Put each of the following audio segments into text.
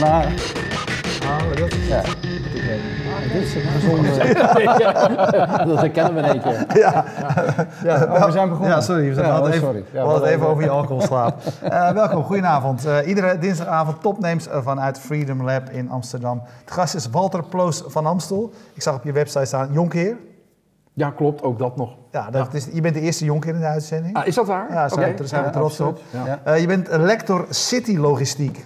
Daarna, Oh, dat is ja. Dit is een gezonde... dat herkennen we in één keer. Ja, Ja, oh, we zijn begonnen. Ja, sorry. We Ja, hadden oh, even, sorry. Ja, we hadden even over je alcoholslaap. Eh, welkom, goedenavond. Eh, iedere dinsdagavond topnames eh, vanuit Freedom Lab in Amsterdam. De gast is Walter Ploos van Amstel. Ik zag op je website staan Jonkheer. Ja, klopt, ook dat nog. Ja, dat Is, je bent de eerste Jonkheer in de uitzending. Ah, is dat waar? Ja. Daar zijn we Ja, trots op. Ja. Eh, je bent lector City Logistiek.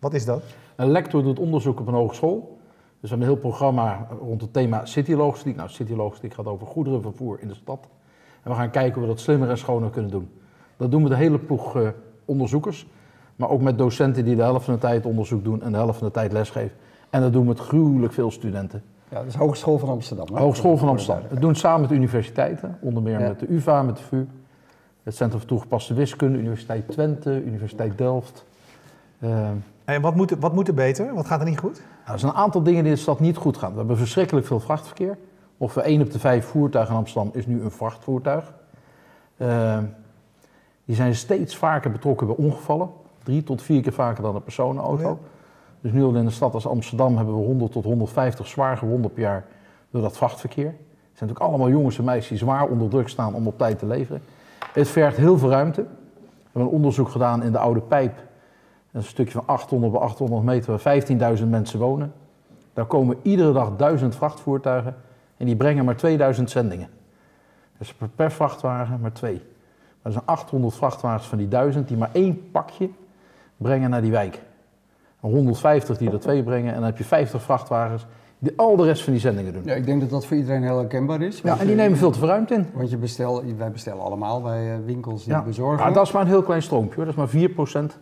Wat is dat? Een lector doet onderzoek op een hogeschool. Dus we hebben een heel programma rond het thema citylogistiek. Nou, citylogistiek gaat over goederenvervoer in de stad. En we gaan kijken hoe we dat slimmer en schoner kunnen doen. Dat doen we de hele ploeg eh, onderzoekers. Maar ook met docenten die de helft van de tijd onderzoek doen en de helft van de tijd lesgeven. En dat doen we met gruwelijk veel studenten. Ja, dat is Hogeschool van Amsterdam. hè? Hogeschool van Amsterdam. We doen samen met universiteiten, onder meer Ja. met de UvA, met de VU. Het Centrum voor Toegepaste Wiskunde, Universiteit Twente, Universiteit Delft. Eh, En wat moet, wat moet er beter? Wat gaat er niet goed? Nou, er zijn een aantal dingen die in de stad niet goed gaan. We hebben verschrikkelijk veel vrachtverkeer. Ongeveer 1 op de 5 voertuigen in Amsterdam is nu een vrachtvoertuig. Eh, die zijn steeds vaker betrokken bij ongevallen. Drie tot vier keer vaker dan een personenauto. Dus nu al in een stad als Amsterdam hebben we 100 tot 150 zwaar gewonden per jaar door dat vrachtverkeer. Het zijn natuurlijk allemaal jongens en meisjes die zwaar onder druk staan om op tijd te leveren. Het vergt heel veel ruimte. We hebben een onderzoek gedaan in de Oude Pijp. Dat is een stukje van 800 bij 800 meter waar 15.000 mensen wonen. Daar komen iedere dag 1000 vrachtvoertuigen en die brengen maar 2000 zendingen. Dus per, vrachtwagen maar twee. Maar er zijn 800 vrachtwagens van die 1000 die maar één pakje brengen naar die wijk. En 150 die er twee brengen en dan heb je 50 vrachtwagens die al de rest van die zendingen doen. Ja, ik denk dat dat voor iedereen heel herkenbaar is. Ja, en die nemen veel te veel ruimte in. Want je bestel, wij bestellen allemaal bij eh, winkels die Ja. bezorgen. Maar dat is maar een heel klein stroompje hoor, dat is maar 4%.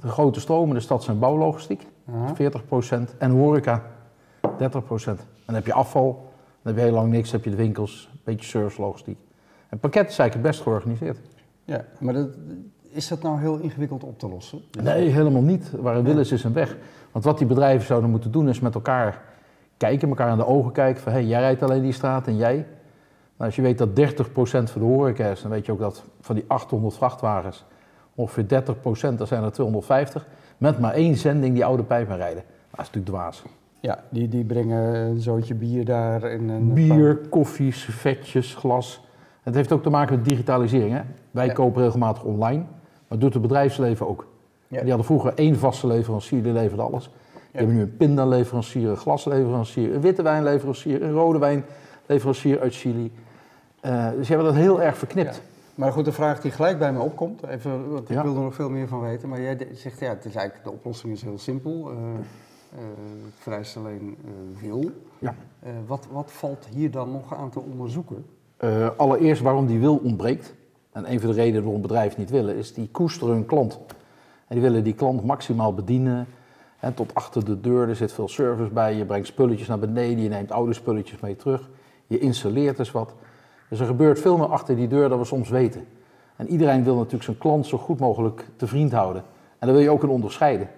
De grote stromen in de stad zijn bouwlogistiek. Aha. 40% en horeca 30%. En dan heb je afval, dan heb je heel lang niks, dan heb je de winkels, een beetje servicelogistiek. En pakket is eigenlijk het best georganiseerd. Ja, maar dat, is dat nou heel ingewikkeld op te lossen? Nee, helemaal niet. Waar een wil is, is een weg. Want wat die bedrijven zouden moeten doen is met elkaar kijken, elkaar in de ogen kijken van hé, hey, jij rijdt alleen die straat en jij. Nou, als je weet dat 30% van de horeca is, dan weet je ook dat van die 800 vrachtwagens ongeveer 30%, dat zijn er 250, met maar één zending die oude pijpen rijden. Dat is natuurlijk dwaas. Ja, die, die brengen een zootje bier daar en een Bier, koffie, servetjes, glas. Het heeft ook te maken met digitalisering. Hè? Wij Ja. kopen regelmatig online, maar doet het bedrijfsleven ook. Ja. Die hadden vroeger één vaste leverancier, die leverde alles. Die hebben nu een pindaleverancier, een glasleverancier, een witte wijnleverancier, een rode wijnleverancier uit Chili. Eh, dus je hebt dat heel erg verknipt. Maar goed, de vraag die gelijk bij me opkomt, even, want ik Ja. wil er nog veel meer van weten. Maar jij zegt, ja, het is eigenlijk, de oplossing is heel simpel. Eh, eh, het vereist alleen eh, wil. Ja. Eh, wat, wat valt hier dan nog aan te onderzoeken? Eh, allereerst waarom die wil ontbreekt. En een van de redenen waarom bedrijven niet willen, is die koesteren hun klant. En die willen die klant maximaal bedienen. En tot achter de deur, er zit veel service bij. Je brengt spulletjes naar beneden, je neemt oude spulletjes mee terug. Je installeert dus wat. Dus er gebeurt veel meer achter die deur dan we soms weten. En iedereen wil natuurlijk zijn klant zo goed mogelijk te vriend houden. En dan wil je ook een onderscheiden.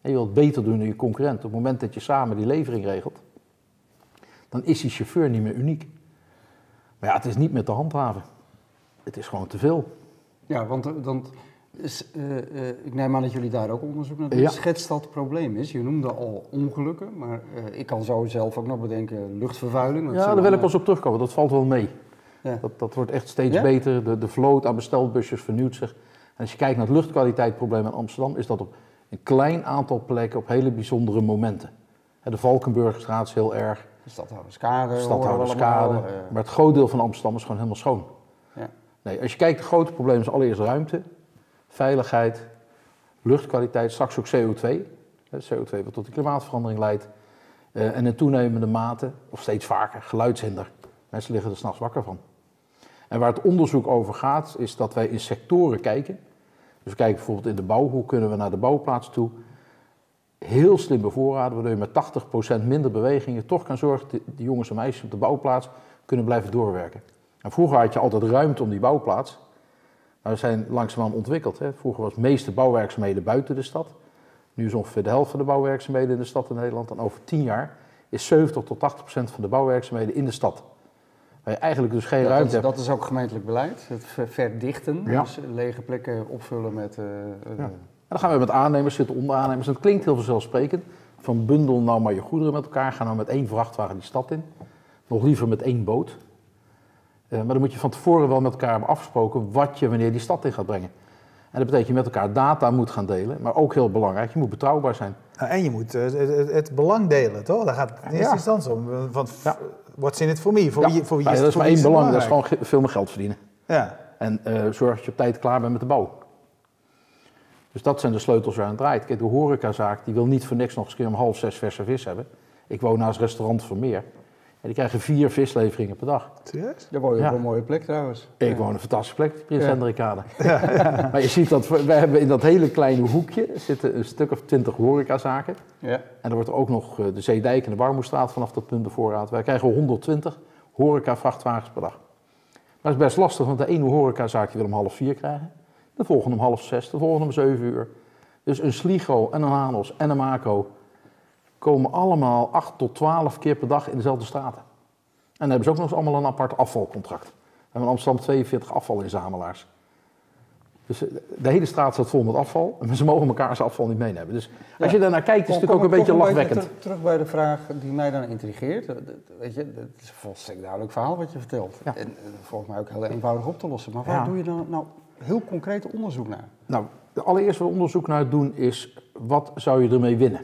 En je wilt beter doen dan je concurrent. Op het moment dat je samen die levering regelt, dan is die chauffeur niet meer uniek. Maar ja, het is niet meer te handhaven. Het is gewoon te veel. Ja, want, is, eh, eh, ik neem aan dat jullie daar ook onderzoek naar doen. Ja. Schetst dat het probleem is? Je noemde al ongelukken, maar eh, ik kan zo zelf ook nog bedenken luchtvervuiling. Ja, daar wil ik pas op terugkomen. Dat valt wel mee. Ja. Dat, dat wordt echt steeds Ja? beter. De, de vloot aan bestelbusjes vernieuwt zich. En als je kijkt naar het luchtkwaliteitsprobleem in Amsterdam, is dat op een klein aantal plekken op hele bijzondere momenten. De Valkenburgstraat is heel erg, De Stadhouderskade. de Stadhouderskade. eh. Maar het groot deel van Amsterdam is gewoon helemaal schoon. Ja. Nee, als je kijkt, het grote probleem is allereerst ruimte, veiligheid, luchtkwaliteit, straks ook CO2. Hè, CO2 wat tot de klimaatverandering leidt. Eh, en in toenemende mate, of steeds vaker, geluidshinder. Mensen liggen er s'nachts wakker van. En waar het onderzoek over gaat, is dat wij in sectoren kijken. Dus we kijken bijvoorbeeld in de bouw, hoe kunnen we naar de bouwplaats toe heel slim bevoorraden, waardoor je met 80% minder bewegingen toch kan zorgen dat die jongens en meisjes op de bouwplaats kunnen blijven doorwerken. En vroeger had je altijd ruimte om die bouwplaats. Maar we zijn langzaamaan ontwikkeld. Hè. Vroeger was de meeste bouwwerkzaamheden buiten de stad. Nu is ongeveer de helft van de bouwwerkzaamheden in de stad in Nederland. En over 10 jaar is 70 tot 80 procent van de bouwwerkzaamheden in de stad. Waar je eigenlijk dus geen Dat, ruimte hebt. dat is ook gemeentelijk beleid, het ver- verdichten, Ja. dus lege plekken opvullen met... eh, eh, Ja. dan gaan we met aannemers zitten, onder aannemers. En het klinkt heel vanzelfsprekend. Van bundel nou maar je goederen met elkaar. Ga nou met één vrachtwagen die stad in. Nog liever met één boot. Eh, maar dan moet je van tevoren wel met elkaar hebben afgesproken wat je wanneer die stad in gaat brengen. En dat betekent je met elkaar data moet gaan delen. Maar ook heel belangrijk, je moet betrouwbaar zijn. Nou, en je moet eh, het, belang delen, toch? Daar gaat het in eerste Ja. instantie om. Want Ja. what's in it for me? Voor Ja, wie, voor wie nou ja, dat is voor maar één belang, dat is gewoon ge- veel meer geld verdienen. Ja. En eh, zorg dat je op tijd klaar bent met de bouw. Dus dat zijn de sleutels waar aan het draait. Kijk, de horecazaak die wil niet voor niks nog eens een keer om half zes verse vis hebben. Ik woon naast restaurant Vermeer. En die krijgen vier visleveringen per dag. Serieus? Daar woon je Ja. op een mooie plek trouwens. Ik Ja. woon op een fantastische plek, Prins Ja. Hendrikade. Maar je ziet dat, we hebben in dat hele kleine hoekje zitten een stuk of twintig horecazaken. Ja. En dan wordt er ook nog eh, de Zeedijk en de Barmoestraat vanaf dat punt bevoorraad. Wij krijgen 120 horeca-vrachtwagens per dag. Maar dat is best lastig, want de ene horecazaak wil om half vier krijgen. De volgende om half zes, de volgende om zeven uur. Dus een Sligo en een Hanos en een Mako komen allemaal 8 tot 12 keer per dag in dezelfde straten. En dan hebben ze ook nog eens allemaal een apart afvalcontract. We hebben in Amsterdam 42 afvalinzamelaars. Dus eh, de hele straat staat vol met afval, maar ze mogen elkaars afval niet meenemen. Dus als je daarnaar kijkt, is het natuurlijk ook een beetje lachwekkend. ter- terug bij de vraag die mij dan intrigeert. Weet je, het is een volstrekt duidelijk verhaal wat je vertelt. Ja. En, volgens mij ook heel eenvoudig op te lossen. Maar waar Ja. doe je dan nou heel concreet onderzoek naar? Nou, de allereerste onderzoek naar doen is, wat zou je ermee winnen?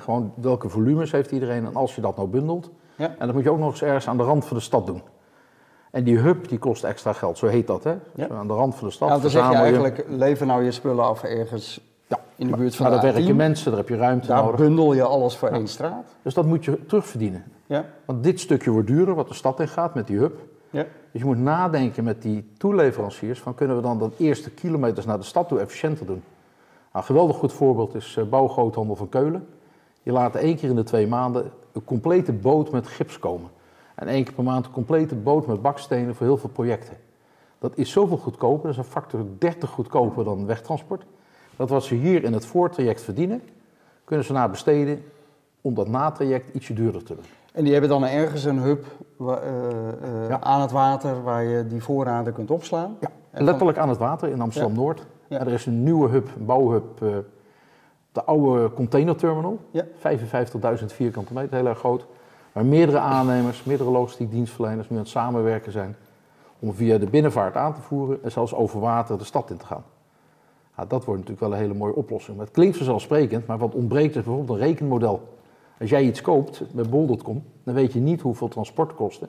Gewoon, welke volumes heeft iedereen en als je dat nou bundelt. Ja. En dat moet je ook nog eens ergens aan de rand van de stad doen. En die hub die kost extra geld, zo heet dat hè. Ja. Aan de rand van de stad Nou, dan zeg je eigenlijk, lever nou je spullen af ergens Ja, in de maar- buurt van maar de daar werken A10. mensen, daar heb je ruimte Daar nodig. bundel je alles voor één straat. Dus dat moet je terugverdienen. Ja. Want dit stukje wordt duurder, wat de stad in gaat met die hub. Ja. Dus je moet nadenken met die toeleveranciers van kunnen we dan dat eerste kilometers naar de stad toe efficiënter doen. Nou, een geweldig goed voorbeeld is eh, Bouwgroothandel van Keulen. Die laten één keer in de twee maanden een complete boot met gips komen. En één keer per maand een complete boot met bakstenen voor heel veel projecten. Dat is zoveel goedkoper, dat is een factor 30 goedkoper dan wegtransport. Dat wat ze hier in het voortraject verdienen, kunnen ze naar besteden om dat natraject ietsje duurder te doen. En die hebben dan ergens een hub eh, eh, Ja. aan het water waar je die voorraden kunt opslaan. Ja, En letterlijk aan het water in Amsterdam-Noord. Ja. En Er is een nieuwe hub, een bouwhub, eh, de oude containerterminal. Ja. 55.000 vierkante meter, heel erg groot. Waar meerdere aannemers, meerdere logistiek dienstverleners nu aan het samenwerken zijn om via de binnenvaart aan te voeren en zelfs over water de stad in te gaan. Ja, dat wordt natuurlijk wel een hele mooie oplossing. Maar het klinkt vanzelfsprekend, maar wat ontbreekt is bijvoorbeeld een rekenmodel. Als jij iets koopt bij bol.com, dan weet je niet hoeveel transportkosten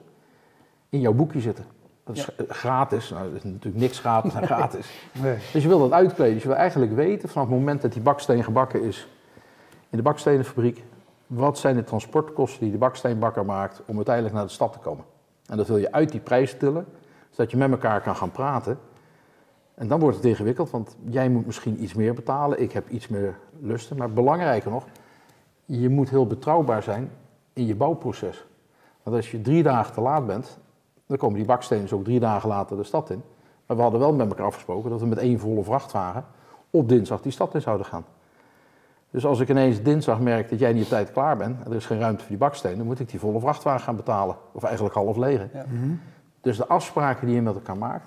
in jouw boekje zitten. Dat is gratis. Nou, dat is natuurlijk niks gratis en gratis. Nee. Dus je wil dat uitkleden. Dus je wil eigenlijk weten vanaf het moment dat die baksteen gebakken is in de bakstenenfabriek, wat zijn de transportkosten die de baksteenbakker maakt om uiteindelijk naar de stad te komen. En dat wil je uit die prijs tillen, zodat je met elkaar kan gaan praten. En dan wordt het ingewikkeld, want jij moet misschien iets meer betalen, ik heb iets meer lusten. Maar belangrijker nog, je moet heel betrouwbaar zijn in je bouwproces. Want als je drie dagen te laat bent, dan komen die bakstenen ook drie dagen later de stad in. Maar we hadden wel met elkaar afgesproken dat we met één volle vrachtwagen op dinsdag die stad in zouden gaan. Dus als ik ineens dinsdag merk dat jij niet op tijd klaar bent en er is geen ruimte voor die bakstenen, dan moet ik die volle vrachtwagen gaan betalen. Of eigenlijk half lege. Ja. Dus de afspraken die je met elkaar maakt.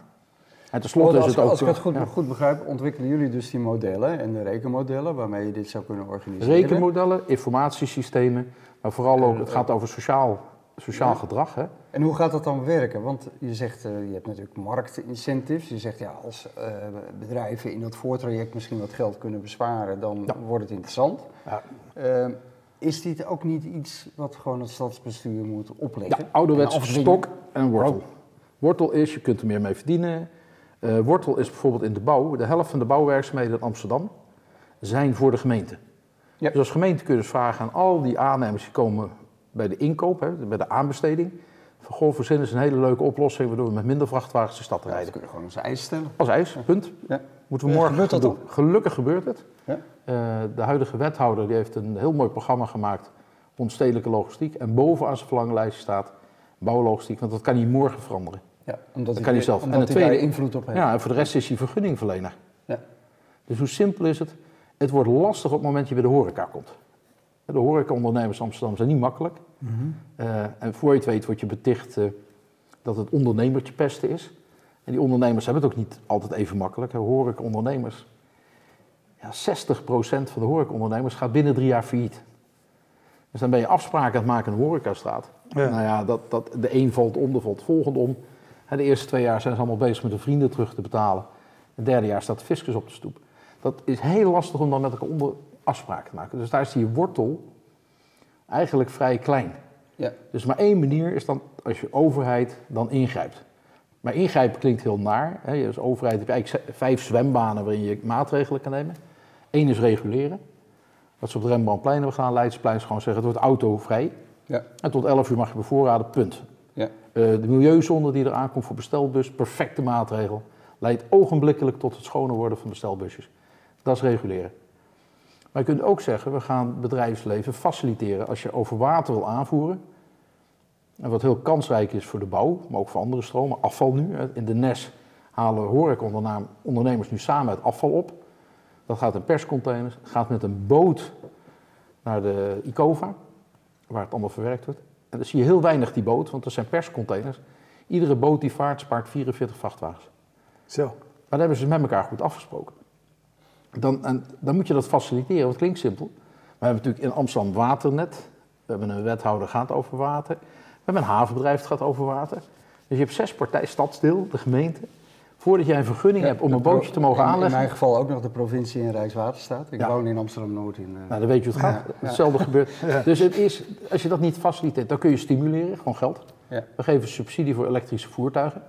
En tenslotte is als, het ook... als ik het goed, ja, goed begrijp, ontwikkelen jullie dus die modellen en de rekenmodellen waarmee je dit zou kunnen organiseren. rekenmodellen, informatiesystemen, maar vooral ook, het gaat over sociaal, sociaal Ja. gedrag. Hè? En hoe gaat dat dan werken? Want je zegt, eh, je hebt natuurlijk marktincentives. Je zegt, ja, als eh, bedrijven in dat voortraject misschien wat geld kunnen besparen, dan Ja. wordt het interessant. Ja. Eh, is dit ook niet iets wat gewoon het stadsbestuur moet opleggen? Ja, ouderwets En stok en wortel. Oh. Wortel is, je kunt er meer mee verdienen. Eh, wortel is bijvoorbeeld in de bouw. De helft van de bouwwerkzaamheden in Amsterdam zijn voor de gemeente. Ja. Dus als gemeente kun je dus vragen aan al die aannemers die komen bij de inkoop, hè, bij de aanbesteding. Van goh, verzin is een hele leuke oplossing waardoor we met minder vrachtwagens de stad Ja, dat rijden. kunnen we gewoon onze eisen stellen. Als ijs, punt. Ja. Moeten we morgen gebeurt dat doen. Gelukkig gebeurt het. Ja. Eh, de huidige wethouder die heeft een heel mooi programma gemaakt rond stedelijke logistiek. En bovenaan zijn verlanglijstje staat bouwlogistiek, want dat kan hij morgen veranderen. Ja, omdat kan hij zelf. En daar tweede- invloed op heeft. Ja, en voor de rest is hij vergunningverlener. Ja. Dus hoe simpel is het? Het wordt lastig op het moment dat je bij de horeca komt. De horecaondernemers in Amsterdam zijn niet makkelijk. Mhm. Eh, en voor je het weet word je beticht eh, dat het ondernemertje pesten is. En die ondernemers hebben het ook niet altijd even makkelijk. hè. Horecaondernemers Ja, 60% van de horecaondernemers gaat binnen drie jaar failliet. Dus dan ben je afspraken aan het maken in de horecastraat. Ja. Nou ja, dat, dat, de een valt om, de valt volgende om. De eerste twee jaar zijn ze allemaal bezig met hun vrienden terug te betalen. Het derde jaar staat de fiscus op de stoep. Dat is heel lastig om dan met elkaar onder afspraken te maken. Dus daar is die wortel eigenlijk vrij klein. Ja. Dus maar één manier is dan als je overheid dan ingrijpt. Maar ingrijpen klinkt heel naar. Hè. Als overheid heb je eigenlijk vijf zwembanen waarin je maatregelen kan nemen. Eén is reguleren. Wat ze op de Rembrandtplein hebben gedaan, Leidsplein, is gewoon zeggen het wordt autovrij. Ja. En tot 11 uur mag je bevoorraden, punt. Ja. Eh, de milieuzone die eraan komt voor bestelbus, perfecte maatregel. Leidt ogenblikkelijk tot het schoner worden van bestelbusjes. Dat is reguleren. Maar je kunt ook zeggen, we gaan het bedrijfsleven faciliteren als je over water wil aanvoeren. En wat heel kansrijk is voor de bouw, maar ook voor andere stromen. Afval nu. In de NES halen horecaondernemers nu samen het afval op. Dat gaat in perscontainers, gaat met een boot naar de ICOVA, waar het allemaal verwerkt wordt. En dan zie je heel weinig die boot, want er zijn perscontainers. Iedere boot die vaart spaart 44 vrachtwagens. Zo. Maar dat hebben ze met elkaar goed afgesproken. Dan, en, dan moet je dat faciliteren, het klinkt simpel. We hebben natuurlijk in Amsterdam waternet. We hebben een wethouder gaat over water. We hebben een havenbedrijf dat gaat over water. Dus je hebt zes partijen, stadsdeel, de gemeente. Voordat jij een vergunning hebt om een bootje te mogen in- In aanleggen. mijn geval ook nog de provincie en Rijkswaterstaat. Ik Ja. woon in Amsterdam-Noord. In, eh, Nou, dan weet je hoe het gaat. Ja. Hetzelfde gebeurt. Dus het is, als je dat niet faciliteert, dan kun je stimuleren, gewoon geld. Ja. We geven subsidie voor elektrische voertuigen.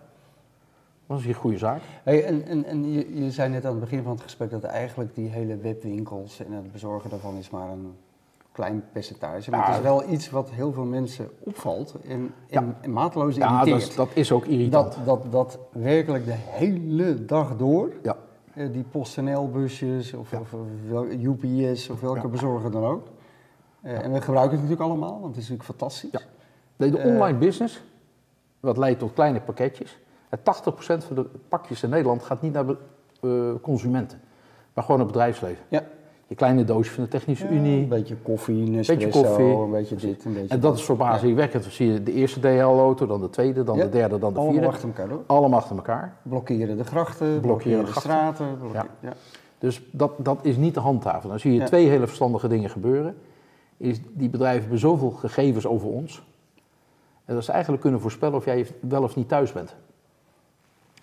Dat is een goede zaak. Hey, en en, en je, je zei net aan het begin van het gesprek dat eigenlijk die hele webwinkels en het bezorgen daarvan is maar een klein percentage. Maar Ja. het is wel iets wat heel veel mensen opvalt en, en, en mateloos Ja, dat irriteert. is, dat is ook irritant. dat, dat, dat werkelijk de hele dag door Ja. eh, die PostNL-busjes of, of, of UPS of welke Ja. bezorger dan ook. Eh, En we gebruiken het natuurlijk allemaal, want het is natuurlijk fantastisch. Ja. Nee, de Eh, online business, wat leidt tot kleine pakketjes. Het 80% van de pakjes in Nederland gaat niet naar eh, consumenten, maar gewoon naar het bedrijfsleven. Ja. Je kleine doosje van de Technische Een Unie. beetje koffie, een espresso, koffie. een beetje dit, een beetje En dat is verbazingwekkend. Dan zie je de eerste DHL-auto, dan de tweede, dan Ja. de derde, dan de Allemaal vierde. achter elkaar door. Allemaal achter elkaar. Blokkeren de grachten, Blokkeren blokkeren de grachten. straten. blokkeren- ja. Dus dat, dat is niet te handhaven. Dan zie je twee hele verstandige dingen gebeuren. Is die bedrijven hebben zoveel gegevens over ons. En dat ze eigenlijk kunnen voorspellen of jij wel of niet thuis bent.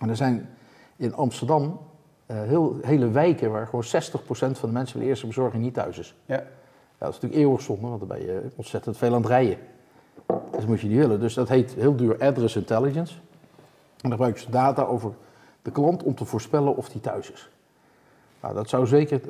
En er zijn in Amsterdam eh, heel, hele wijken waar gewoon 60% van de mensen van de eerste bezorging niet thuis is. Ja. Ja, dat is natuurlijk eeuwig zonde, want dan ben je ontzettend veel aan het rijden. Dus dat moet je niet willen. Dus dat heet heel duur address intelligence. En dan gebruiken ze data over de klant om te voorspellen of die thuis is. Nou, dat zou zeker 25%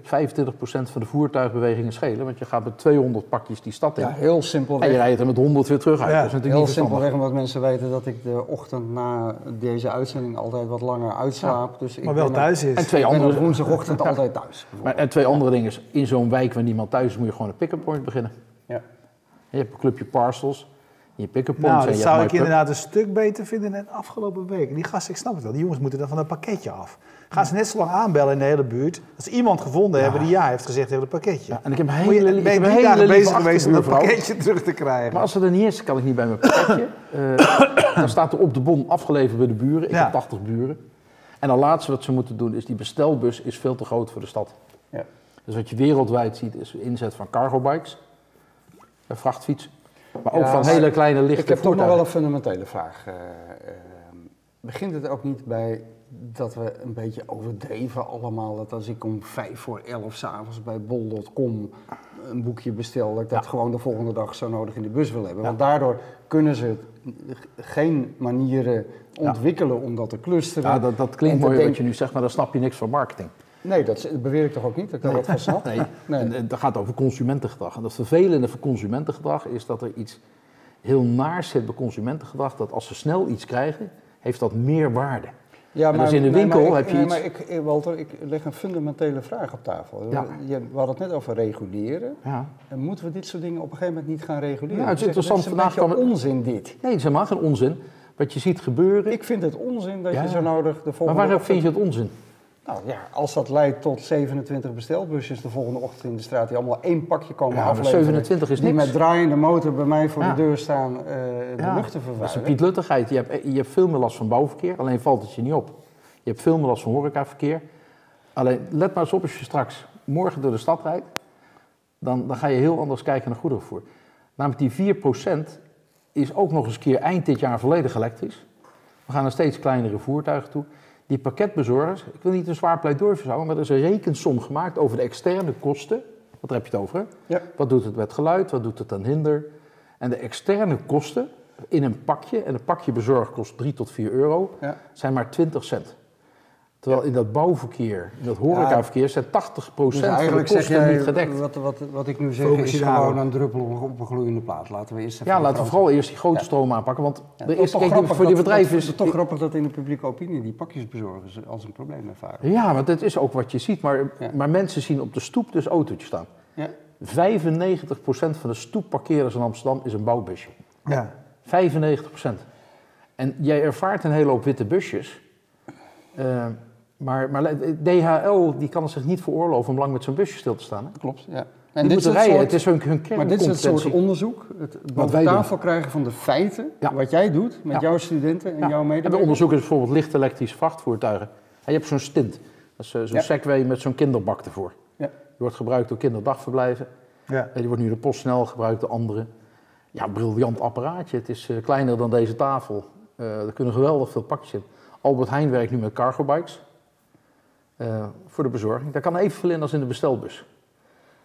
van de voertuigbewegingen schelen, want je gaat met 200 pakjes die stad in. ja, heel simpel. en je rijdt er met 100 weer terug uit. Ja, dat is natuurlijk Heel simpelweg omdat mensen weten dat ik de ochtend na deze uitzending altijd wat langer uitslaap. Dus ik Maar wel thuis is. En twee ik andere, woensdagochtend altijd thuis. maar, en twee andere dingen is, in zo'n wijk waar niemand thuis is, moet je gewoon een pick-up point beginnen. Ja. Je hebt een clubje parcels, je pick-up points Nou, dat zou ik inderdaad een stuk beter vinden dan afgelopen week. Die gasten, ik snap het wel, die jongens moeten dan van een pakketje af. Gaan ze net zo lang aanbellen in de hele buurt, als ze iemand gevonden hebben die ja heeft gezegd, het pakketje. Ja, en ik heb je- hele, ik ben heb hele dagen bezig geweest om dat pakketje terug te krijgen? Maar als er er niet is, kan ik niet bij mijn pakketje. Eh, dan staat er op de bon afgeleverd bij de buren. Ik heb 80 buren. En dan laatste wat ze moeten doen is, die bestelbus is veel te groot voor de stad. Ja. Dus wat je wereldwijd ziet is inzet van cargo bikes, vrachtfietsen. Maar ook Ja, van hele kleine lichte Ik heb toch nog wel een fundamentele vraag. eh, eh, begint het ook niet bij dat we een beetje overdreven allemaal, dat als ik om vijf voor elf s'avonds bij bol.com een boekje bestel, dat ik dat Ja. gewoon de volgende dag zo nodig in de bus wil hebben. Want daardoor kunnen ze geen manieren ontwikkelen om dat te clusteren. Ja, dat, dat klinkt mooi denken- wat je nu zegt, maar dan snap je niks van marketing. Nee, dat beweer ik toch ook niet, dat ik daar wat van snap? Nee, Nee. En, en dat gaat over consumentengedrag. En dat vervelende van consumentengedrag is dat er iets heel naars zit bij consumentengedrag. Dat als ze snel iets krijgen, heeft dat meer waarde. Ja, dus in de winkel maar ik, heb je nee, iets- maar ik, Walter, ik leg een fundamentele vraag op tafel. Ja. Je, we hadden het net over reguleren. Ja. En moeten we dit soort dingen op een gegeven moment niet gaan reguleren? Ja, het is zeg, interessant. Het Vandaag kwam onzin dit. Nee, dat is helemaal geen onzin. Wat je ziet gebeuren. Ik vind het onzin dat Ja. je zo nodig de maar volgende waarom ochtend... vind je het onzin? Nou ja, als dat leidt tot 27 bestelbusjes de volgende ochtend in de straat... die allemaal één pakje komen Ja, afleveren... 27 is die niks. met draaiende motor bij mij voor Ja. de deur staan eh, de Ja, lucht te Dat is een vervuilen. pietluttigheid. Je hebt, je hebt veel meer last van bouwverkeer, alleen valt het je niet op. Je hebt veel meer last van horecaverkeer. Alleen let maar eens op als je straks morgen door de stad rijdt, dan, dan ga je heel anders kijken naar goederenvervoer. Namelijk die 4% is ook nog eens een keer eind dit jaar volledig elektrisch. We gaan naar steeds kleinere voertuigen toe. Die pakketbezorgers, ik wil niet een zwaar pleidooi verzamelen, maar er is een rekensom gemaakt over de externe kosten. Wat heb je het over? Ja. Wat doet het met geluid? Wat doet het aan hinder? En de externe kosten in een pakje, en een pakje bezorgen kost 3 tot 4 euro, Ja. zijn maar 20 cent. Terwijl in dat bouwverkeer, in dat horecaverkeer, zijn 80% Dus van de eigenlijk zeg kosten jij, niet gedekt. wat, wat, wat ik nu zeg, Focus is gewoon een druppel op, op een gloeiende plaat. Laten we eerst even... Ja, laten we vooral eerst die grote Ja. stroom aanpakken. Want Ja, de eerste, kijk, grappig voor die bedrijven dat- is... toch grappig dat in de publieke opinie die pakjesbezorgers als een probleem ervaren. Ja, maar dat is ook wat je ziet. Maar, Ja. maar mensen zien op de stoep dus autootjes staan. Ja. 95% van de stoepparkeerders in Amsterdam is een bouwbusje. Ja. 95%. En jij ervaart een hele hoop witte busjes. Eh, maar, maar DHL die kan zich niet veroorloven om lang met zo'n busje stil te staan. Hè? Klopt, ja. En dit is, het rijden, soort, het is hun, hun maar dit is het soort onderzoek, het boven tafel krijgen van de feiten, Ja. wat jij doet met Ja. jouw studenten en Ja. jouw En we medewerkers. onderzoeken bijvoorbeeld licht elektrische vrachtvoertuigen. En je hebt zo'n stint. Dat is eh, zo'n. Segway met zo'n kinderbak ervoor. Ja. Die wordt gebruikt door kinderdagverblijven. Ja. Die wordt nu de PostNL gebruikt door anderen. Ja, briljant apparaatje. Het is eh, kleiner dan deze tafel. Eh, er kunnen geweldig veel pakjes in. Albert Heijn werkt nu met cargo bikes. Eh, voor de bezorging. Daar kan evenveel in als in de bestelbus.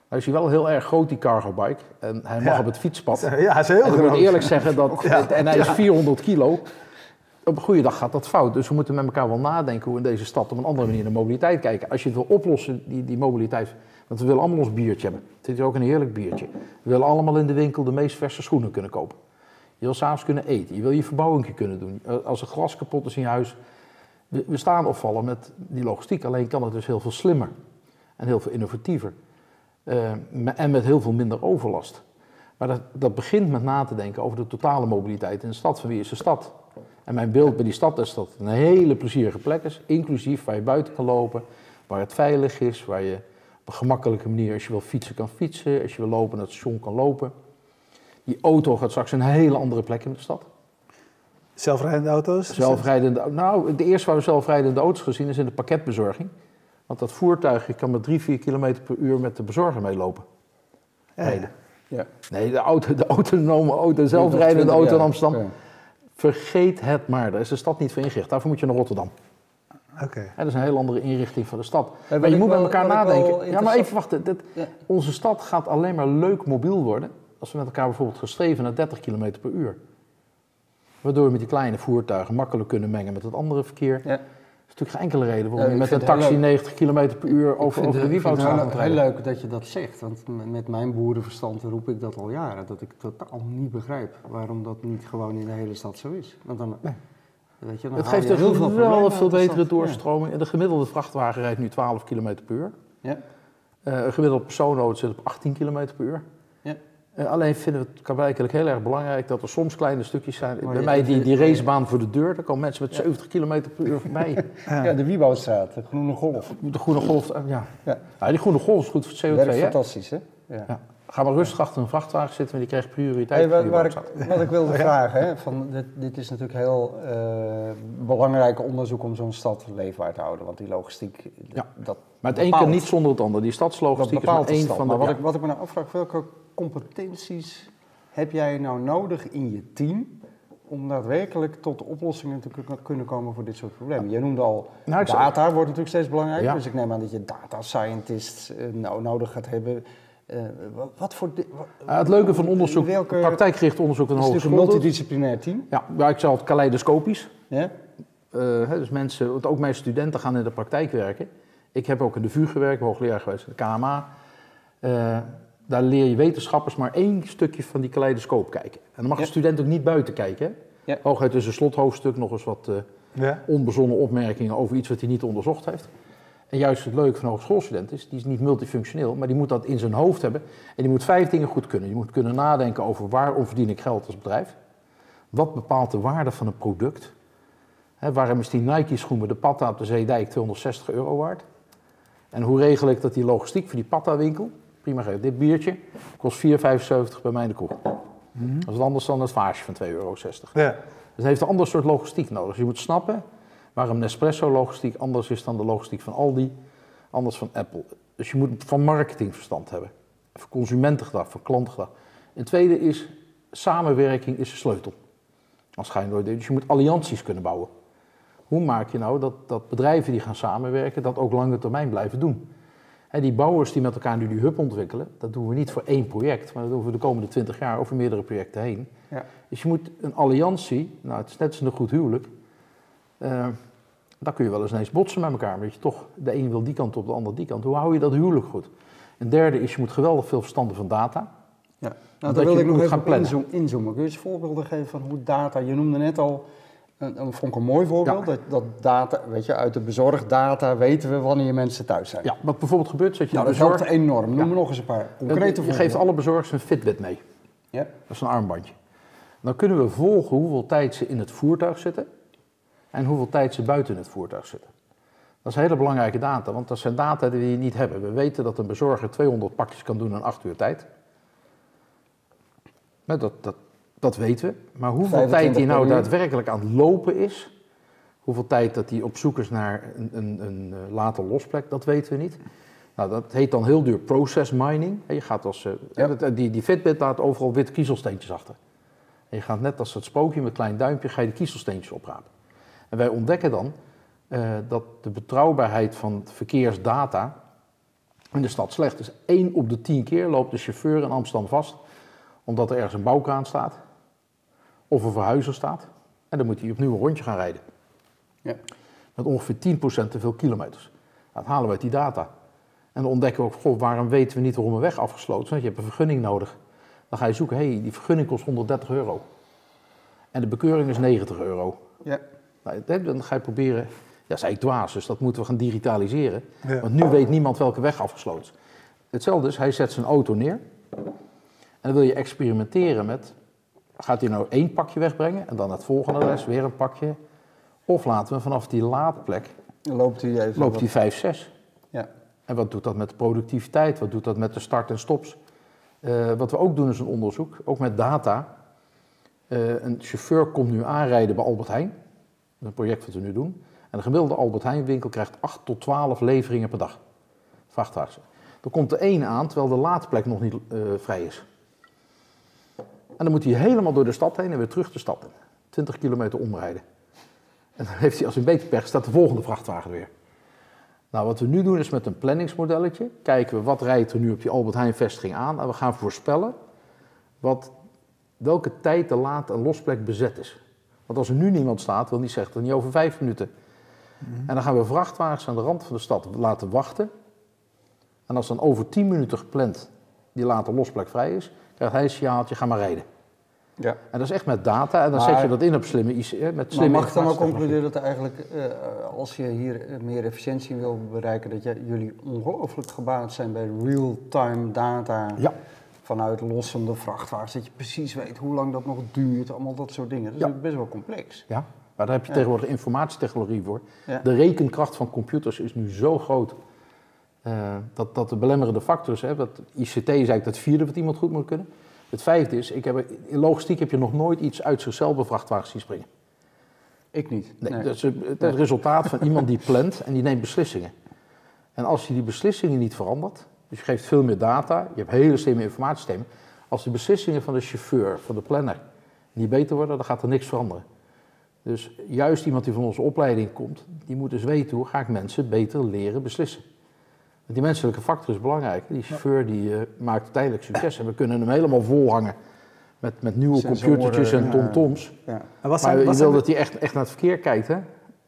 Nou is hij wel heel erg groot, die cargo bike. En hij mag Ja. op het fietspad. Ja, hij is heel En ik moet groot. eerlijk zeggen dat, Ja. en hij is 400 kilo. Op een goede dag gaat dat fout. Dus we moeten met elkaar wel nadenken hoe we in deze stad op een andere manier naar mobiliteit kijken. Als je het wil oplossen, die, die mobiliteit. Want we willen allemaal ons biertje hebben. Het is ook een heerlijk biertje. We willen allemaal in de winkel de meest verse schoenen kunnen kopen. Je wil s'avonds kunnen eten. Je wil je verbouwing kunnen doen. Eh, Als er glas kapot is in je huis. We, staan of vallen met die logistiek. Alleen kan het dus heel veel slimmer. En heel veel innovatiever. Eh, en met heel veel minder overlast. Maar dat, dat begint met na te denken over de totale mobiliteit in de stad. Van wie is de stad? En mijn beeld bij die stad is dat het een hele plezierige plek is. Inclusief waar je buiten kan lopen, waar het veilig is, waar je op een gemakkelijke manier, als je wil fietsen, kan fietsen. Als je wil lopen, naar het station kan lopen. Die auto gaat straks een hele andere plek in de stad. Zelfrijdende auto's? Zelfrijdende, nou, de eerste waar we zelfrijdende auto's gezien is in de pakketbezorging. Want dat voertuig, je kan met 3, 4 km per uur met de bezorger meelopen. Ja. Rijden. Ja. Nee, de, auto, de autonome auto, de zelfrijdende 20 auto in. Amsterdam. Ja. Vergeet het maar, daar is de stad niet voor ingericht. Daarvoor moet je naar Rotterdam. Oké. Dat is een heel andere inrichting van de stad. maar je moet wel- met elkaar nadenken. Ja, maar even wachten. Dit- Ja. Onze stad gaat alleen maar leuk mobiel worden als we met elkaar bijvoorbeeld gestreven naar 30 km per uur. Waardoor we met die kleine voertuigen makkelijk kunnen mengen met het andere verkeer. Ja. Er is natuurlijk geen enkele reden waarom Ja, je met een taxi heel 90 km per uur over, over de vind Wieboudstraat het moet heel, leuk dat je dat zegt, want met mijn boerenverstand roep ik dat al jaren, dat ik totaal niet begrijp waarom dat niet gewoon in de hele stad zo is. Want dan, Nee. weet je, dan Het geeft je een heel veel veel betere doorstroming. En de gemiddelde vrachtwagen rijdt nu 12 km per uur. Ja. Eh, een gemiddelde persoonauto zit op 18 km per uur. Eh, alleen vinden we het kabijkelijk heel erg belangrijk dat er soms kleine stukjes zijn. Maar Bij mij die, die je- racebaan voor de deur, daar komen mensen met 70 km per uur voorbij. Ja. ja, de Wieboudstraat, de Groene Golf. De groene golf, eh, ja. Ja. Nou, die groene golf is goed voor het CO2. Werkt Hè? fantastisch, hè? Ja. Ja. Ga maar rustig achter een vrachtwagen zitten, want die krijgt prioriteit. Hey, waar, ik, wat ik wilde vragen, hè, van dit, dit is natuurlijk heel eh, belangrijk onderzoek om zo'n stad leefbaar te houden. Want die logistiek, Ja. dat, Maar het een bepaalt. kan niet zonder het ander. Die dat stadslogistiek is maar één stad. van de... Maar wat, ja. ik, wat ik me nou afvraag, welke competenties heb jij nou nodig in je team om daadwerkelijk tot oplossingen te kun- kunnen komen voor dit soort problemen? Je noemde al, Nou, zou- data wordt natuurlijk steeds belangrijker, Ja. dus ik neem aan dat je data scientists eh, nou nodig gaat hebben. Eh, wat, voor... het leuke van onderzoek, welke- praktijkgericht onderzoek aan Het de is een multidisciplinair team. Ja, ik zal het kaleidoscopisch. Ja? Eh, hè, dus mensen, want ook mijn studenten gaan in de praktijk werken. Ik heb ook in de VU gewerkt, hoogleraar geweest in de KMA. Daar leer je wetenschappers maar één stukje van die kaleidoscoop kijken. En dan mag Ja. een student ook niet buiten kijken. Ja. Hooguit is een slothoofdstuk nog eens wat eh, Ja. onbezonnen opmerkingen over iets wat hij niet onderzocht heeft. En juist het leuke van een hogeschoolstudent is, die is niet multifunctioneel, maar die moet dat in zijn hoofd hebben. En die moet vijf dingen goed kunnen. Je moet kunnen nadenken over waarom verdien ik geld als bedrijf? Wat bepaalt de waarde van een product? Hè, waarom is die Nike-schoen met de patta op de Zeedijk 260 euro waard? En hoe regel ik dat die logistiek voor die patta-winkel, prima gegeven, dit biertje kost 4,75 bij mij in de kroeg. Dat is anders dan het vaasje van 2,60 euro. Ja. Dus het heeft een ander soort logistiek nodig. Je moet snappen waarom Nespresso-logistiek anders is dan de logistiek van Aldi, anders van Apple. Dus je moet van marketing verstand hebben, van consumentengedrag, van klantgedrag. En tweede is, samenwerking is de sleutel. Als schijndoor. Dus je moet allianties kunnen bouwen. Hoe maak je nou dat, dat bedrijven die gaan samenwerken, dat ook lange termijn blijven doen? Die bouwers die met elkaar nu die hub ontwikkelen, dat doen we niet voor één project, maar dat doen we de komende twintig jaar over meerdere projecten heen. Ja. Dus je moet een alliantie, nou het is net als een goed huwelijk, uh, daar kun je wel eens ineens botsen met elkaar, weet je toch, de een wil die kant op, de ander die kant. Hoe hou je dat huwelijk goed? Een derde is, je moet geweldig veel verstanden van data. Ja, nou, daar wil ik nog even gaan inzoomen. Kun je eens voorbeelden geven van hoe data, je noemde net al, dat vond ik een mooi voorbeeld, dat, dat data, weet je, uit de bezorgdata weten we wanneer mensen thuis zijn. Ja, wat bijvoorbeeld gebeurt, zet je nou, dat bezorg... helpt enorm. Noem ja. nog eens een paar concrete voorbeelden. Je geeft alle bezorgers een Fitbit mee. Ja. Dat is een armbandje. Dan kunnen we volgen hoeveel tijd ze in het voertuig zitten en hoeveel tijd ze buiten het voertuig zitten. Dat is hele belangrijke data, want dat zijn data die we niet hebben. We weten dat een bezorger 200 pakjes kan doen in 8 uur tijd. Dat, dat, dat weten we. Maar hoeveel tijd hij nou daadwerkelijk aan het lopen is, hoeveel tijd dat hij op zoek is naar een, een, een eh, later losplek, dat weten we niet. Nou, dat heet dan heel duur process mining. Je gaat als, uh, ja. die, die Fitbit laat overal witte kiezelsteentjes achter. En je gaat net als het spookje met een klein duimpje, ga je de kiezelsteentjes oprapen. En wij ontdekken dan uh, dat de betrouwbaarheid van verkeersdata in de stad slecht is. 1 op de 10 keer loopt de chauffeur in Amsterdam vast omdat er ergens een bouwkraan staat of een verhuizer staat. En dan moet hij opnieuw een rondje gaan rijden. Ja. Met ongeveer 10% te veel kilometers. Dat halen we uit die data. En dan ontdekken we ook, goh, waarom weten we niet waarom een weg afgesloten is? Want je hebt een vergunning nodig. Dan ga je zoeken, hé, hey, die vergunning kost 130 euro. En de bekeuring is 90 euro. Ja. Nou, dan ga je proberen, ja, dat is eigenlijk dwaas, dus dat moeten we gaan digitaliseren. Ja. Want nu weet niemand welke weg afgesloten is. Hetzelfde is, hij zet zijn auto neer. En dan wil je experimenteren met, gaat hij nou één pakje wegbrengen en dan het volgende les weer een pakje? Of laten we vanaf die laadplek, loopt hij, even loopt hij 5, 6. Ja. En wat doet dat met de productiviteit? Wat doet dat met de start en stops? Uh, wat we ook doen is een onderzoek, ook met data. Uh, een chauffeur komt nu aanrijden bij Albert Heijn. Dat een project wat we nu doen. En een gemiddelde Albert Heijn winkel krijgt 8 tot 12 leveringen per dag. Vrachtwagens. Er komt er één aan terwijl de laadplek nog niet uh, vrij is. En dan moet hij helemaal door de stad heen en weer terug de stad in. 20 kilometer omrijden. En dan heeft hij als een beetje pech, staat de volgende vrachtwagen weer. Nou, wat we nu doen is met een planningsmodelletje, kijken we wat rijdt er nu op die Albert Heijn vestiging aan. En we gaan voorspellen wat, welke tijd de laad- en losplek bezet is. Want als er nu niemand staat, wil niet zeggen dat niet over vijf minuten. Mm -hmm. En dan gaan we vrachtwagens aan de rand van de stad laten wachten. En als dan over tien minuten gepland die later losplek vrij is, krijgt hij een signaaltje, ga maar rijden. Ja. En dat is echt met data en dan maar, zet je dat in op slimme IC. Met slimme maar mag ik dan ook concluderen dat eigenlijk, uh, als je hier meer efficiëntie wil bereiken, dat jullie ongelooflijk gebaat zijn bij real-time data ja. vanuit lossende vrachtwagens, dat je precies weet hoe lang dat nog duurt, allemaal dat soort dingen. Dat is ja. best wel complex. Ja, maar daar heb je tegenwoordig informatietechnologie voor. De rekenkracht van computers is nu zo groot. Uh, dat, dat de belemmerende factor is, hè, dat ICT is eigenlijk het vierde wat iemand goed moet kunnen. Het vijfde is, ik heb, in logistiek heb je nog nooit iets uit zichzelf bij vrachtwagens zien springen. Ik niet. Nee, nee. Dat is het, het resultaat van iemand die plant en die neemt beslissingen. En als je die beslissingen niet verandert, dus je geeft veel meer data, je hebt hele slimme informatiesystemen. Als de beslissingen van de chauffeur, van de planner, niet beter worden, dan gaat er niks veranderen. Dus juist iemand die van onze opleiding komt, die moet dus weten hoe ga ik mensen beter leren beslissen. Die menselijke factor is belangrijk. Die chauffeur die, uh, maakt uiteindelijk succes. En we kunnen hem helemaal volhangen met, met nieuwe Sensoren, computertjes en tomtoms. Ja. Ja. Maar zijn, je wil dat hij echt, echt naar het verkeer kijkt. Hè?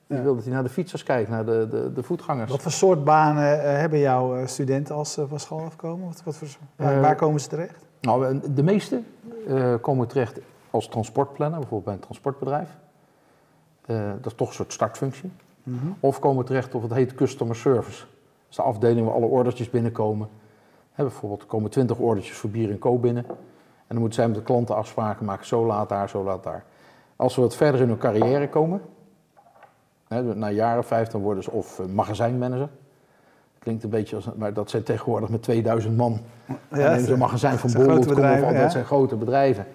Je wil dat hij naar de fietsers kijkt, naar de, de, de voetgangers. Wat voor soort banen uh, hebben jouw uh, studenten als ze van school afkomen? Wat, wat voor, waar, waar, komen ze terecht? Nou, de meeste komen terecht als transportplanner, bijvoorbeeld bij een transportbedrijf. dat is toch een soort startfunctie. Mm -hmm. Of komen terecht op wat heet customer service. Is de afdeling waar alle ordertjes binnenkomen. He, bijvoorbeeld er komen 20 ordertjes voor bier en co binnen. En dan moeten zij met de klanten afspraken maken, zo laat daar, zo laat daar. Als we wat verder in hun carrière komen, he, na of vijf, dan worden ze of magazijnmanager. Klinkt een beetje als, maar dat zijn tegenwoordig met 2000 man. Ja, ze een magazijn van Bol.com of al, dat zijn grote bedrijven.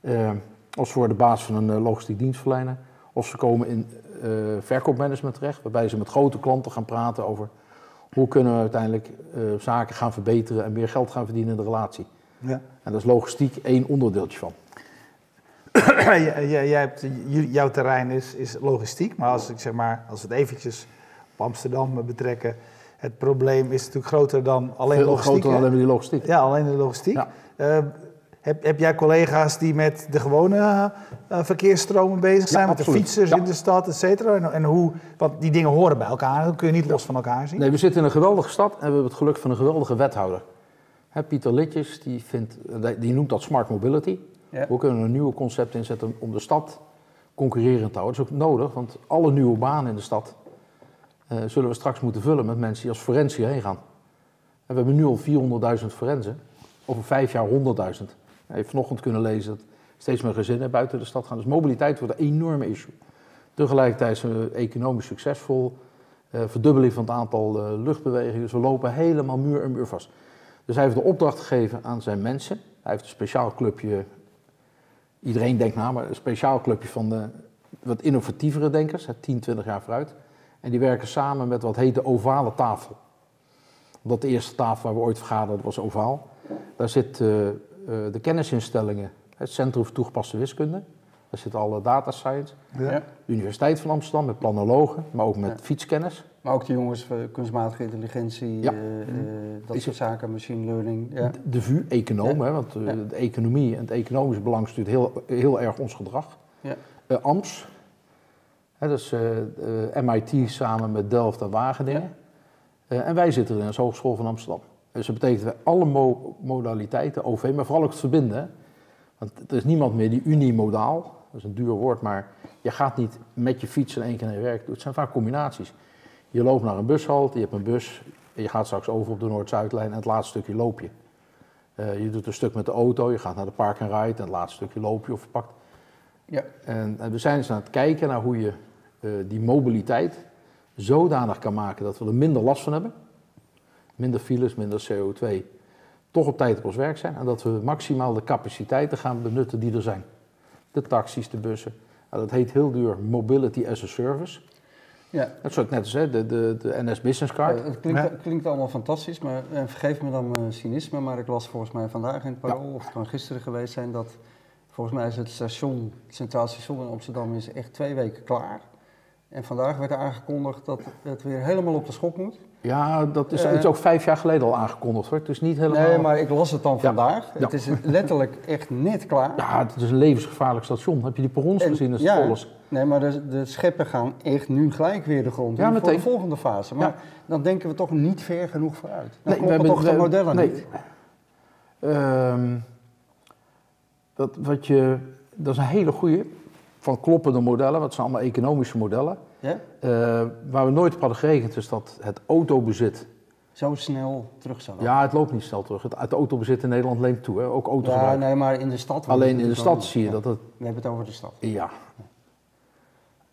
Uh, of ze worden baas van een uh, logistiek dienstverlener. Of ze komen in uh, verkoopmanagement terecht, waarbij ze met grote klanten gaan praten over Hoe kunnen we uiteindelijk eh, zaken gaan verbeteren en meer geld gaan verdienen in de relatie? Ja. En daar is logistiek één onderdeeltje van. jij, hebt, jouw terrein is, is logistiek, maar als, ik zeg maar als we het eventjes op Amsterdam betrekken, het probleem is natuurlijk groter dan alleen Veel logistiek. groter dan alleen die logistiek. Ja, alleen de logistiek. Ja. Eh, heb, heb jij collega's die met de gewone eh, verkeersstromen bezig zijn, met de fietsers Ja. in de stad, et cetera? En, en hoe, want die dingen horen bij elkaar, dat kun je niet los van elkaar zien. Nee, we zitten in een geweldige stad en we hebben het geluk van een geweldige wethouder. Hè, Pieter Litjes, die, vindt, die noemt dat smart mobility. Ja. Hoe kunnen we een nieuwe concept inzetten om de stad concurrerend te houden? Dat is ook nodig, want alle nieuwe banen in de stad eh, zullen we straks moeten vullen met mensen die als forensie heen gaan. En we hebben nu al 400.000 forensen, over vijf jaar 100.000. Je heeft vanochtend kunnen lezen dat steeds meer gezinnen buiten de stad gaan. Dus mobiliteit wordt een enorme issue. Tegelijkertijd zijn we economisch succesvol. eh, verdubbeling van het aantal eh, luchtbewegingen. Dus we lopen helemaal muur en muur vast. Dus hij heeft de opdracht gegeven aan zijn mensen. Hij heeft een speciaal clubje. Iedereen denkt na, maar een speciaal clubje van de wat innovatievere denkers, hè, 10, 20 jaar vooruit. En die werken samen met wat heet de ovale tafel. Omdat de eerste tafel waar we ooit vergaderden was ovaal. Daar zit eh, de kennisinstellingen, het Centrum voor Toegepaste Wiskunde. Daar zit alle data science. Ja. De Universiteit van Amsterdam met planologen, maar ook met Ja. fietskennis. Maar ook de jongens van kunstmatige intelligentie, Ja. eh, eh, dat Is soort zaken, machine learning. Ja. De- De VU, economen, hè, want eh, Ja. de economie en het economisch belang stuurt heel, heel erg ons gedrag. Ja. Eh, AMS, hè, dat is eh, eh, MIT samen met Delft en Wageningen. Eh, en wij zitten in de Hogeschool van Amsterdam. Dus dat betekent dat alle mo- modaliteiten, OV, maar vooral ook het verbinden. Want er is niemand meer die unimodaal, dat is een duur woord, maar je gaat niet met je fiets in één keer naar je werk. Het zijn vaak combinaties. Je loopt naar een bushalte, je hebt een bus, en je gaat straks over op de Noord-Zuidlijn en het laatste stukje loop je. Eh, je doet een stuk met de auto, je gaat naar de park en ride en het laatste stukje loop je of je pakt. Ja. En, en we zijn eens aan het kijken naar hoe je eh, die mobiliteit zodanig kan maken dat we er minder last van hebben. Minder files, minder CO2. Toch op tijd op ons werk zijn en dat we maximaal de capaciteiten gaan benutten die er zijn. De taxis, de bussen. Nou, dat heet heel duur Mobility as a Service. Ja. Dat soort net als hè, de, de, de NS Business Card. Ja, het klinkt, Ja. klinkt allemaal fantastisch, maar eh, vergeef me dan mijn cynisme, maar ik las volgens mij vandaag in het Parool, of het kan gisteren geweest zijn, dat volgens mij is het station, het Centraal Station in Amsterdam is echt twee weken klaar. En vandaag werd er aangekondigd dat het weer helemaal op de schop moet. Ja, dat is, Eh. het is ook vijf jaar geleden al aangekondigd hoor. Het is niet helemaal... Nee, maar ik las het dan vandaag. Ja. Het is letterlijk echt net klaar. Ja, het is een levensgevaarlijk station. Heb je die perrons En- gezien als ja. vol is? Nee, maar de, de schepen gaan echt nu gelijk weer de grond in Ja, voor de volgende fase. Maar Ja. dan denken we toch niet ver genoeg vooruit. Dan we kloppen hebben- toch de we- modellen nee. niet? Ehm, dat, wat je, dat is een hele goede van kloppende modellen, het zijn allemaal economische modellen. Ja? Eh, waar we nooit op hadden gerekend is dat het autobezit, Zo snel terug zou ja het loopt niet snel terug. Het, het autobezit in Nederland leent toe, hè? ook Ja, autogebruik. nee, maar in de stad... Alleen in de natuurlijk stad zie je ja. dat het, We hebben het over de stad. ja.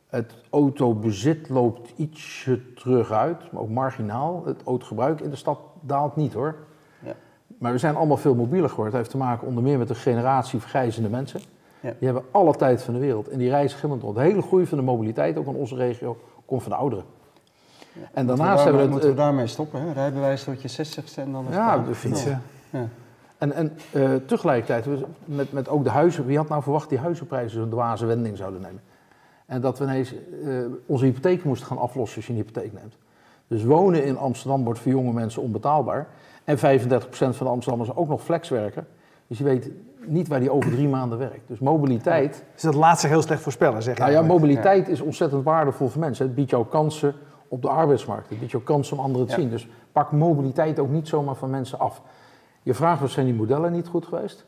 Het autobezit loopt ietsje terug uit, maar ook marginaal. Het autogebruik in de stad daalt niet hoor. Ja. Maar we zijn allemaal veel mobieler geworden. Het heeft te maken onder meer met de generatie vergrijzende mensen. Ja. Die hebben alle tijd van de wereld en die reizen gillend rond. De hele groei van de mobiliteit, ook in onze regio, komt van de ouderen. En daarnaast we hebben we het... Moeten we daarmee stoppen, hè? Rijbewijs tot je 60 en dan is Ja, het de fietsen. Ja. En, en eh, tegelijkertijd, we- met, met ook de huizen, wie had nou verwacht die huizenprijzen zo'n dwaze wending zouden nemen? En dat we ineens eh, onze hypotheek moesten gaan aflossen als je een hypotheek neemt. Dus wonen in Amsterdam wordt voor jonge mensen onbetaalbaar. En 35% van de Amsterdammers ook nog flexwerken. Dus je weet niet waar die over drie maanden werkt. Dus mobiliteit, Dus dat laat zich heel slecht voorspellen, zeg je nou ja, eigenlijk. mobiliteit is ontzettend waardevol voor mensen. Het biedt jou kansen op de arbeidsmarkt. Het biedt jou kansen om anderen te Ja. zien. Dus pak mobiliteit ook niet zomaar van mensen af. Je vraagt wat zijn die modellen niet goed geweest?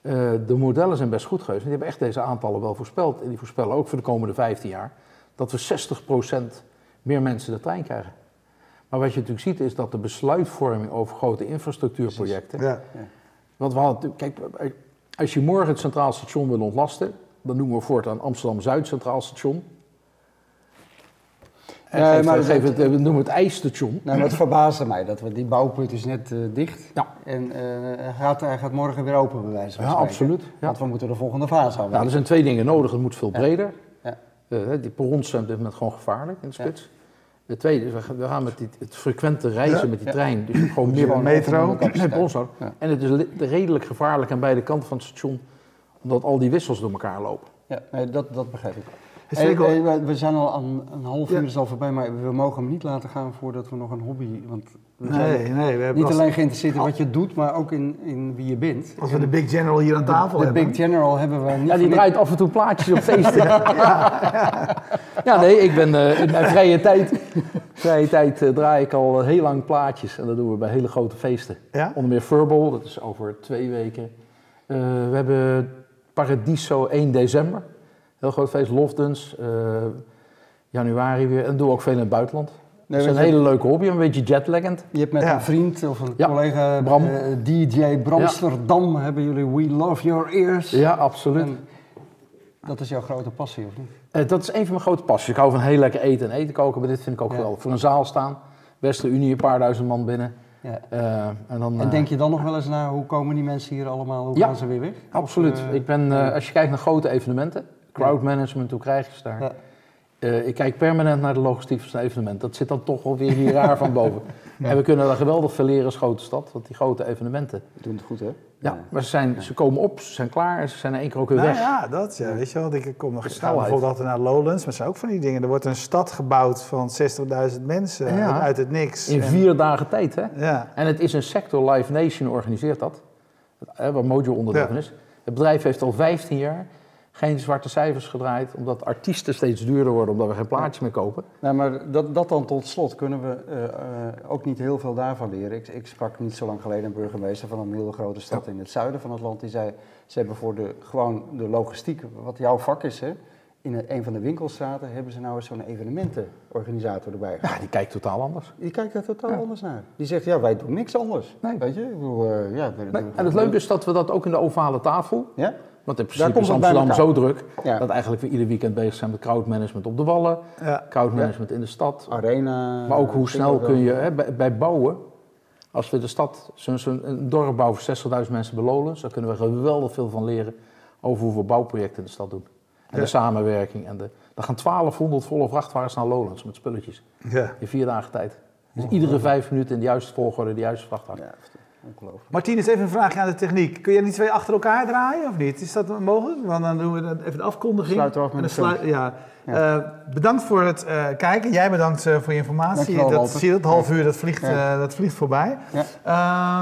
Eh, de modellen zijn best goed geweest. Die hebben echt deze aantallen wel voorspeld. En die voorspellen ook voor de komende 15 jaar dat we 60% meer mensen de trein krijgen. Maar wat je natuurlijk ziet is dat de besluitvorming over grote infrastructuurprojecten. Ja. Want we hadden, kijk, als je morgen het Centraal Station wil ontlasten, dan noemen we voortaan Amsterdam Zuid Centraal Station. Nee, geef- maar geef dat- het, we noemen het IJsstation. Nou, het verbaasde mij dat we die bouwput is net eh, dicht. Ja. En eh, hij, gaat, hij gaat morgen weer open, bij wijze van Ja, absoluut. Ja. Want we moeten de volgende fase houden. Nou, er zijn twee dingen nodig. Het moet veel breder. Ja. Eh, die perrons zijn op dit moment gewoon gevaarlijk in de spits. Het tweede is, we gaan- met die, het frequente reizen met die trein. Dus gewoon meer Gewoon metro. Ja. En het is li- redelijk gevaarlijk aan beide kanten van het station, omdat al die wissels door elkaar lopen. Ja, nee, dat, dat begrijp ik. Hey, we- zijn al aan een half Ja. uur is al voorbij, maar we mogen hem niet laten gaan voordat we nog een hobby. Want we zijn Nee, nee, we hebben niet als, alleen geïnteresseerd in wat je doet, maar ook in, in wie je bent. als we de Big General hier aan tafel de hebben. Big General hebben we niet. Ja, die draait af en toe plaatjes op feesten. ja. nee, ik ben eh, in mijn vrije tijd, vrije tijd eh, draai ik al eh, heel lang plaatjes. En dat doen we bij hele grote feesten. Ja? Onder meer Furball, dat is over twee weken. Eh, we hebben Paradiso 1 december. Heel groot feest, Lofdens. eh, januari weer. En dat doen we ook veel in het buitenland. Nee, dat is een je- hele leuke hobby, een beetje jetlaggend. Je hebt met Ja. een vriend of een Ja, collega, Bram. eh, DJ Bramsterdam, hebben jullie We Love Your Ears. Ja, absoluut. En dat is jouw grote passie, of niet? Eh, dat is een van mijn grote passies. Ik hou van heel lekker eten en eten koken, maar dit vind ik ook Ja. geweldig. Voor een zaal staan, Westerse Unie, een paar duizend man binnen. Ja. Eh, en dan, En denk je dan nog wel eens na, hoe komen die mensen hier allemaal, hoe Ja. gaan ze weer weg? Absoluut. Of, ik ben, eh, als je kijkt naar grote evenementen, crowdmanagement, hoe krijg je ze daar? Ja. Eh, ik kijk permanent naar de logistiek van zo'n evenement. Dat zit dan toch wel weer hier raar van boven. En we kunnen daar geweldig veel leren als grote stad, want die grote evenementen. Doen het goed, hè? Ja, maar ze, zijn, ze komen op, ze zijn klaar en ze zijn in één keer ook weer Nou weg. ja, dat ja, weet je wel. Ik kom nog snelheid. bijvoorbeeld altijd naar Lowlands, maar het zijn ook van die dingen. Er wordt een stad gebouwd van 60.000 mensen Ja. uit, het niks. In En- vier dagen tijd, hè? Ja, En het is een sector, Live Nation organiseert dat, waar Mojo onderdeel is. Het bedrijf heeft al 15 jaar geen zwarte cijfers gedraaid, omdat artiesten steeds duurder worden, omdat we geen plaatjes meer kopen. Nou, maar dat, dat dan tot slot kunnen we eh, eh, ook niet heel veel daarvan leren. Ik, ik sprak niet zo lang geleden een burgemeester van een hele grote stad in het zuiden van het land. Die zei, ze hebben voor de, gewoon de logistiek, wat jouw vak is, hè, in een, van de winkelstraten hebben ze nou eens zo'n evenementenorganisator erbij Ja, die kijkt totaal anders. Die kijkt daar totaal Ja. anders naar. Die zegt, ja, wij doen niks anders. Nee. Weet je? Ik bedoel, eh, ja, Nee, en het leuke is dat we dat ook in de ovale tafel, Ja? Want in principe is Amsterdam zo druk, Ja. dat eigenlijk we ieder weekend bezig zijn met crowdmanagement op de Wallen, ja. crowdmanagement in de stad. Arena. Maar ook hoe eh, snel kun je, hè, bij, bij bouwen, als we de stad, zo'n een dorp bouwen voor 60.000 mensen bij Lowlands, daar kunnen we geweldig veel van leren over hoeveel bouwprojecten in de stad doen. En Ja. de samenwerking. En de, daar gaan 1200 volle vrachtwagens naar Lowlands met spulletjes ja. in vier dagen tijd. Dus iedere vijf minuten in de juiste volgorde de juiste vrachtwagen. Ongelooflijk. Martinez, even een vraagje aan de techniek. Kun je die twee achter elkaar draaien of niet? Is dat mogelijk? Want dan doen we even de afkondiging. Sluiten we af met En sluit- ja. Ja. Eh, bedankt voor het eh, kijken. Jij bedankt eh, voor je informatie. Dankjewel, dat, zie je, dat half uur dat vliegt, Ja. dat vliegt voorbij. Ja.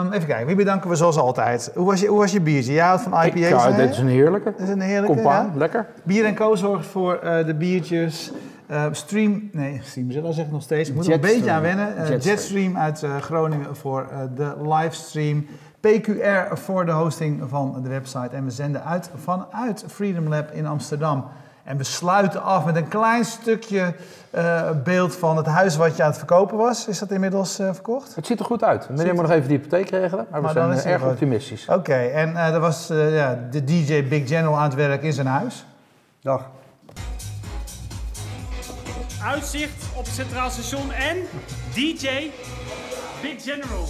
Ehm, even kijken, wie bedanken we zoals altijd? Hoe was je, hoe was je biertje? Jij houdt van IPA's, Ik, ja, dit is een heerlijke. Dat is een heerlijke, Compaan, ja? lekker. Bier Co zorgt voor de biertjes. Eh, stream, nee, Streamzilla zeg ik nog steeds. Ik moet er een beetje aan wennen. Eh, Jetstream. Jetstream uit eh, Groningen voor eh, de livestream. PQR voor de hosting van de website. En we zenden uit vanuit Freedom Lab in Amsterdam. En we sluiten af met een klein stukje eh, beeld van het huis wat je aan het verkopen was. Is dat inmiddels eh, verkocht? Het ziet er goed uit. Meneer moet nog even de hypotheek regelen, maar we Maar dan zijn erg goed. optimistisch. Oké, en eh er was eh, ja, de DJ Big General aan het werk in zijn huis. Dag. Uitzicht op het Centraal Station en DJ Big General.